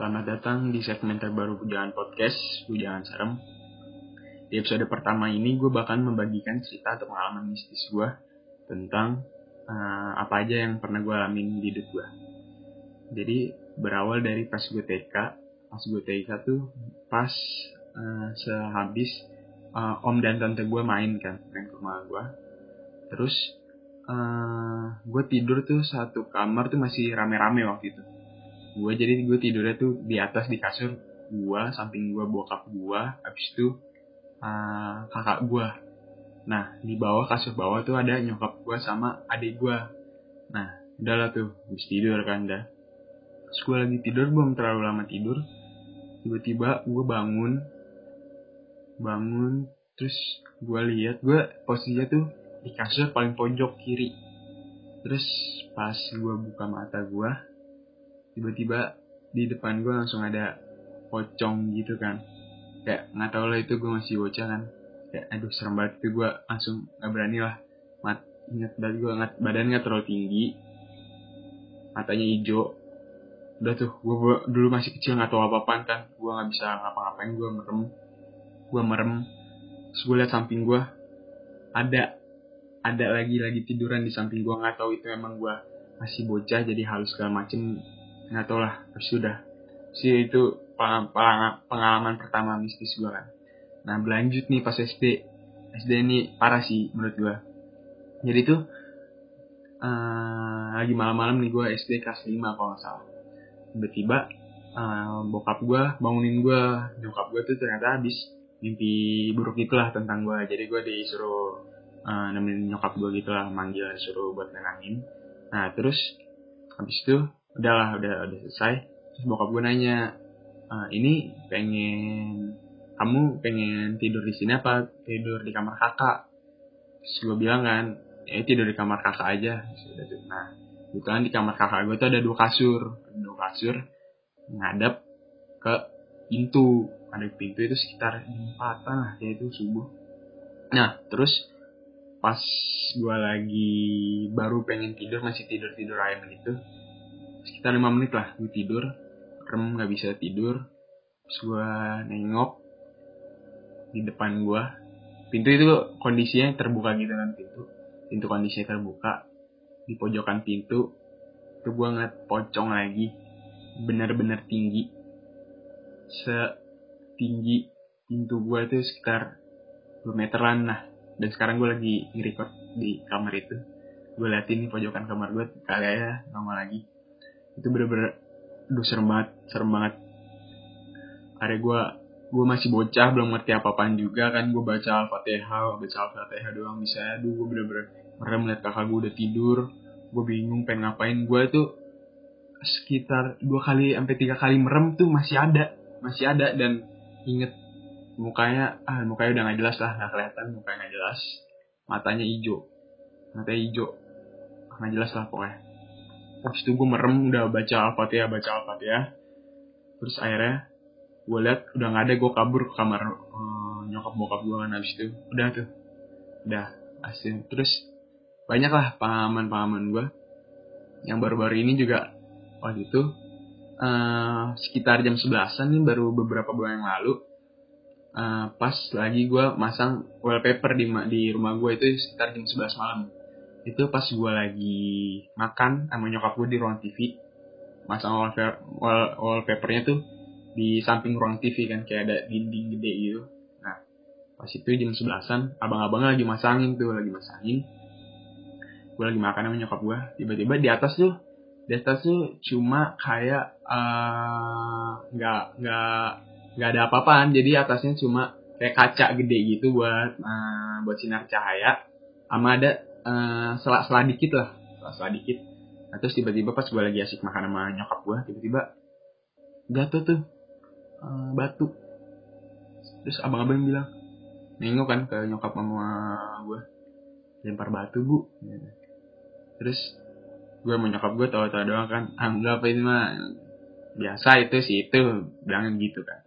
Selamat datang di segmen terbaru Bujangan Podcast, Bujangan Serem. Di episode pertama ini gue bakal membagikan cerita atau pengalaman mistis gue tentang uh, apa aja yang pernah gue alamin di hidup gue. Jadi berawal dari pas gue TK, pas gue TK tuh pas uh, sehabis uh, om dan tante gue main kan, main ke rumah gue. Terus uh, gue tidur tuh satu kamar tuh masih rame-rame waktu itu gue jadi gue tidurnya tuh di atas di kasur gue samping gue bokap gue habis itu uh, kakak gue nah di bawah kasur bawah tuh ada nyokap gue sama adik gue nah udahlah tuh habis tidur kan dah. Terus gue lagi tidur belum terlalu lama tidur. Tiba-tiba gue bangun. Bangun terus gue lihat gue posisinya tuh di kasur paling pojok kiri. Terus pas gue buka mata gue tiba-tiba di depan gue langsung ada pocong gitu kan. Kayak nggak tau lah itu gue masih bocah kan. Kayak aduh serem banget itu gue langsung nggak berani lah. Mat ingat banget gue ngat badan nggak terlalu tinggi. Matanya hijau. Udah tuh gue, dulu masih kecil nggak tahu apa apaan kan. Gue nggak bisa ngapa-ngapain gue merem. Gue merem. Terus gue liat samping gue ada ada lagi lagi tiduran di samping gue nggak tahu itu emang gue masih bocah jadi halus segala macem nggak tau lah sudah sih itu pengalaman pertama mistis gue kan. Nah berlanjut nih pas SD SD ini parah sih menurut gue jadi tuh uh, lagi malam-malam nih gue SD kelas 5 kalau nggak salah. Tiba-tiba uh, bokap gue bangunin gue nyokap gue tuh ternyata habis mimpi buruk gitulah tentang gue jadi gue disuruh uh, nemenin nyokap gue gitulah manggil suruh buat nenangin. Nah terus habis itu udahlah udah udah selesai. Terus bokap gue nanya e, ini pengen kamu pengen tidur di sini apa tidur di kamar kakak? Terus gue bilang kan ya tidur di kamar kakak aja. Nah kebetulan di kamar kakak gue tuh ada dua kasur. Dua kasur ngadep ke pintu. Ada pintu itu sekitar empatan lah kayak itu subuh. Nah terus pas gue lagi baru pengen tidur masih tidur tidur ayam gitu sekitar lima menit lah gue tidur rem nggak bisa tidur. Terus gue nengok di depan gue pintu itu kondisinya terbuka gitu kan pintu. Pintu kondisinya terbuka di pojokan pintu. Itu gue ngeliat pocong lagi benar-benar tinggi. Setinggi pintu gue itu sekitar 2 meteran lah. Dan sekarang gue lagi nge-record di kamar itu. Gue liatin pojokan kamar gue kali ya normal lagi itu bener-bener aduh serem banget serem banget. Hari gue gue masih bocah belum ngerti apa-apaan juga kan. Gue baca al-fatihah baca al-fatihah doang bisa. Aduh gue bener-bener merem melihat kakak gue udah tidur. Gue bingung pengen ngapain. Gue tuh sekitar dua kali sampai tiga kali merem tuh masih ada masih ada. Dan inget mukanya ah mukanya udah nggak jelas lah nggak kelihatan mukanya nggak jelas. Matanya hijau matanya hijau. Nggak jelas lah pokoknya Habis itu gue merem udah baca Al-Fatihah, baca Al-Fatihah. Terus akhirnya gue lihat udah nggak ada gue kabur ke kamar uh, nyokap bokap gue kan habis itu. Udah tuh. Udah asin. Terus banyak lah pengalaman-pengalaman gue. Yang baru-baru ini juga waktu itu uh, sekitar jam 11an nih baru beberapa bulan yang lalu. Uh, pas lagi gue masang wallpaper di, di rumah gue itu sekitar jam 11 malam itu pas gue lagi makan sama nyokap gue di ruang TV masang wallpaper, wall, wallpapernya tuh di samping ruang TV kan kayak ada dinding gede gitu. Nah pas itu jam sebelasan abang-abang lagi masangin tuh lagi masangin. Gue lagi makan sama nyokap gue tiba-tiba di atas tuh di atas tuh cuma kayak nggak uh, nggak nggak ada apa-apaan. Jadi atasnya cuma kayak kaca gede gitu buat uh, buat sinar cahaya. Sama ada uh, selak-selak dikit lah. Selak-selak dikit. Nah terus tiba-tiba pas gue lagi asik makan sama nyokap gue tiba-tiba jatuh tuh uh, batu. Terus abang-abang bilang nengok kan ke nyokap sama gue lempar batu bu. Terus gue mau nyokap gue tahu-tahu doang kan anggap ini mah biasa itu sih itu bilangin gitu kan.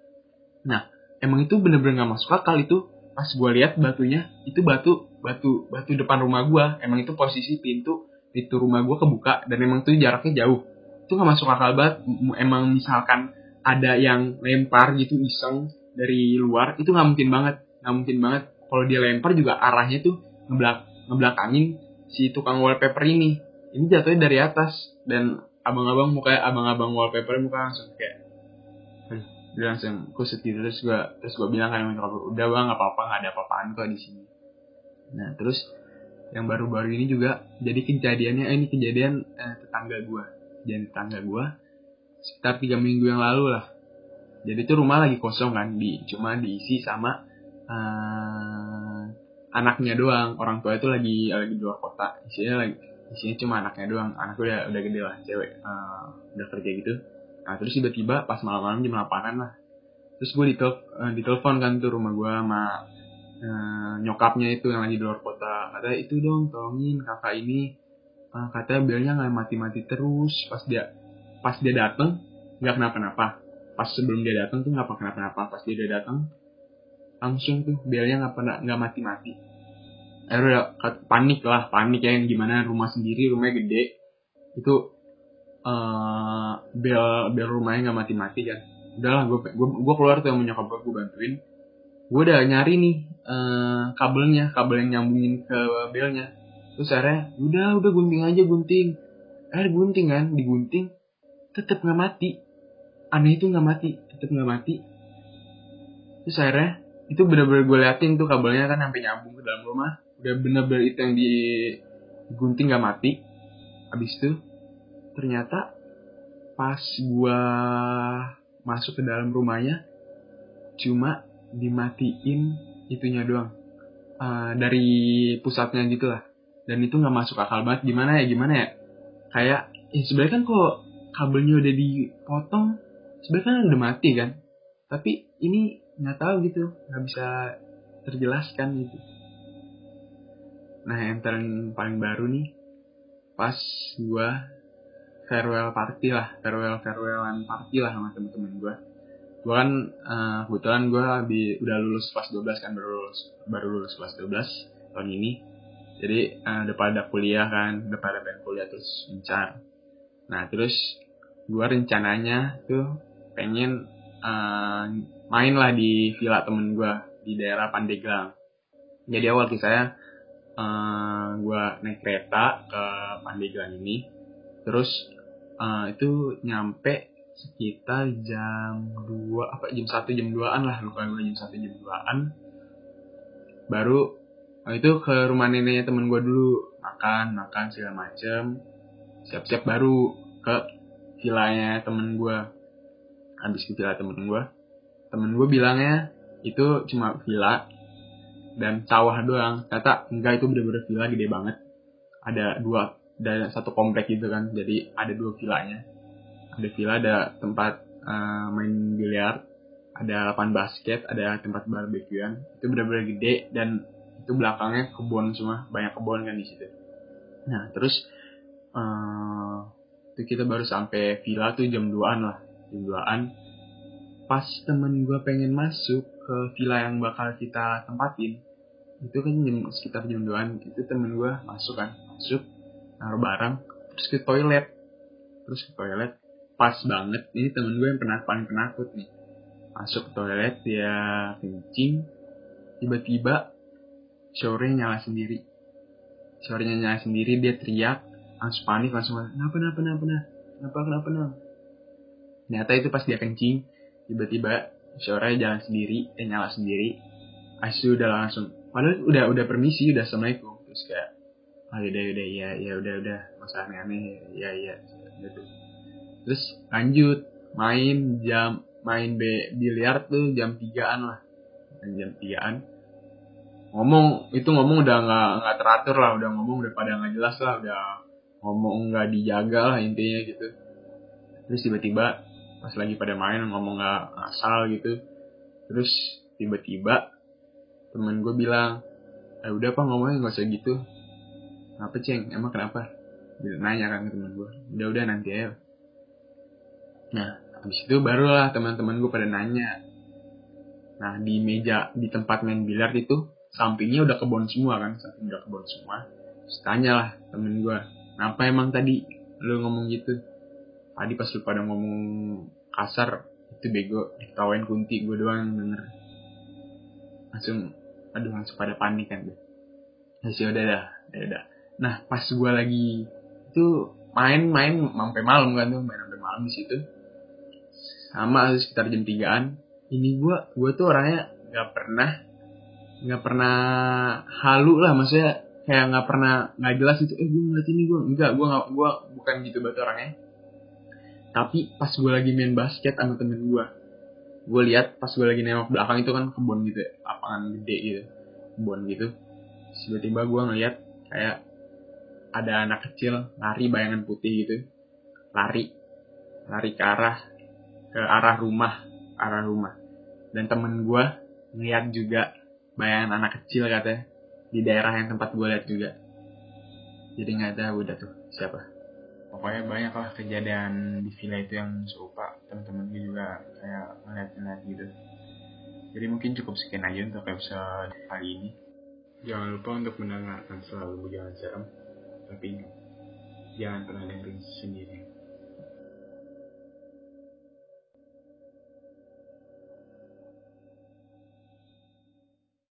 Nah emang itu bener-bener gak masuk akal itu. Pas gue lihat batunya itu batu batu batu depan rumah gue emang itu posisi pintu pintu rumah gue kebuka dan emang tuh jaraknya jauh. Itu nggak masuk akal banget. Emang misalkan ada yang lempar gitu iseng dari luar itu nggak mungkin banget. Nggak mungkin banget. Kalau dia lempar juga arahnya tuh ngeblak ngebelakangin si tukang wallpaper ini. Ini jatuhnya dari atas dan abang-abang muka abang-abang wallpaper muka langsung kayak dia langsung kusut gitu. Terus gue terus gue bilang kan udah bang nggak apa-apa nggak ada apa-apaan kok di sini nah terus yang baru-baru ini juga jadi kejadiannya eh, ini kejadian eh, tetangga gue jadi tetangga gue sekitar tiga minggu yang lalu lah. Jadi itu rumah lagi kosong kan di cuma diisi sama uh, anaknya doang. Orang tua itu lagi lagi di luar kota. Isinya lagi isinya cuma anaknya doang. Anak udah udah gede lah cewek uh, udah kerja gitu. Nah terus tiba-tiba pas malam-malam jam 8 lah. Terus gue ditel uh, ditelepon kan tuh rumah gue sama uh, nyokapnya itu yang lagi di luar kota. Kata itu dong tolongin kakak ini. Uh, katanya belnya nggak mati-mati terus. Pas dia pas dia dateng nggak kenapa-napa. Pas sebelum dia datang tuh nggak kenapa-napa. Pas dia udah datang langsung tuh belnya nggak pernah nggak mati-mati. Akhirnya panik lah panik ya yang gimana rumah sendiri rumahnya gede. Itu uh, bel bel rumahnya nggak mati-mati kan. Udahlah gue gue keluar tuh yang nyokap gue gue bantuin gue udah nyari nih uh, kabelnya kabel yang nyambungin ke belnya. Terus akhirnya udah udah gunting aja gunting. Akhirnya gunting kan digunting tetap nggak mati. Aneh itu nggak mati tetap nggak mati. Terus akhirnya itu bener-bener gue liatin tuh kabelnya kan sampai nyambung ke dalam rumah. Udah bener-bener itu yang digunting nggak mati. Habis itu ternyata pas gue masuk ke dalam rumahnya cuma dimatiin itunya doang. Uh, dari pusatnya gitu lah dan itu nggak masuk akal banget. Gimana ya gimana ya? Kayak ya sebenarnya kan kok kabelnya udah dipotong sebenarnya kan udah mati kan? Tapi ini nggak tahu gitu nggak bisa terjelaskan gitu. Nah yang paling paling baru nih pas gua farewell party lah. Farewell farewellan party lah sama temen-temen gua gua kan uh, kebetulan gua di, udah lulus kelas 12 kan baru lulus baru lulus kelas 12 tahun ini. Jadi uh, udah pada kuliah kan udah pada pengen kuliah terus mencar nah terus gue rencananya tuh pengen uh, main lah di villa temen gue di daerah Pandeglang. Jadi awal kisahnya uh, gue naik kereta ke Pandeglang ini, terus uh, itu nyampe sekitar jam 2 apa jam 1 jam 2an lah lupa gue jam 1 jam 2an baru oh itu ke rumah neneknya temen gue dulu makan makan segala macem. Siap-siap baru ke villanya temen gue habis ke villa temen gue temen gue bilangnya itu cuma villa dan sawah doang. Kata enggak itu bener-bener villa gede banget. Ada dua dan satu komplek gitu kan jadi ada dua villanya ada villa ada tempat uh, main biliar ada lapangan basket ada tempat barbekyuan. Itu bener-bener gede dan itu belakangnya kebun semua banyak kebun kan di situ. Nah terus uh, itu kita baru sampai villa tuh jam 2an lah jam 2an pas temen gue pengen masuk ke villa yang bakal kita tempatin itu kan jam, sekitar jam 2an itu temen gue masuk kan masuk naruh barang terus ke toilet. Terus ke toilet pas banget. Ini temen gue yang pernah paling penakut nih. Masuk toilet dia kencing. Tiba-tiba showernya nyala sendiri. Showernya nyala sendiri dia teriak. Langsung panik langsung kenapa kenapa kenapa kenapa? Kenapa kenapa ternyata itu pas dia kencing tiba-tiba suaranya jalan sendiri eh nyala sendiri. Asu udah langsung padahal udah udah permisi udah assalamualaikum. Terus kayak oh udah udah ya ya udah udah masa aneh-aneh ya ya gitu terus lanjut main jam main biliar tuh jam tigaan lah. Jam tigaan. Ngomong itu ngomong udah nggak nggak teratur lah udah ngomong udah pada nggak jelas lah udah ngomong nggak dijaga lah intinya gitu. Terus tiba-tiba pas lagi pada main ngomong nggak asal gitu. Terus tiba-tiba temen gue bilang eh udah apa ngomongnya nggak usah gitu. Apa ceng? Emang kenapa? Dia nanya kan ke temen gue udah udah nanti aja nah habis itu barulah teman-teman gue pada nanya. Nah di meja di tempat main biliar itu sampingnya udah kebon semua kan? Samping udah kebon semua. Terus tanya lah temen gue Kenapa emang tadi lu ngomong gitu? Tadi pas lu pada ngomong kasar, itu bego diketawain kunti gue doang yang denger. Langsung aduh langsung pada panik kan gue ya sih udah dah udah dah. Nah pas gue lagi itu main-main sampai malam kan tuh main sampai malam di situ sama sekitar jam tigaan. Ini gue gue tuh orangnya nggak pernah nggak pernah halu lah. Maksudnya kayak nggak pernah nggak jelas itu eh gue ngeliat ini gue enggak gue nggak gue bukan gitu banget orangnya. Tapi pas gue lagi main basket sama temen gue gue lihat pas gue lagi nengok belakang itu kan kebun gitu ya, lapangan gede gitu kebun gitu. Tiba-tiba gue ngeliat kayak ada anak kecil lari bayangan putih gitu. Lari lari ke arah ke arah rumah arah rumah. Dan temen gue ngeliat juga bayangan anak kecil katanya di daerah yang tempat gue lihat juga. Jadi nggak tahu udah tuh siapa. Pokoknya banyak lah kejadian di villa itu yang serupa. Teman-teman gue juga kayak ngeliat-ngeliat gitu. Jadi mungkin cukup sekian aja untuk episode kali ini. Jangan lupa untuk mendengarkan selalu jangan serem. Tapi jangan pernah dengerin sendiri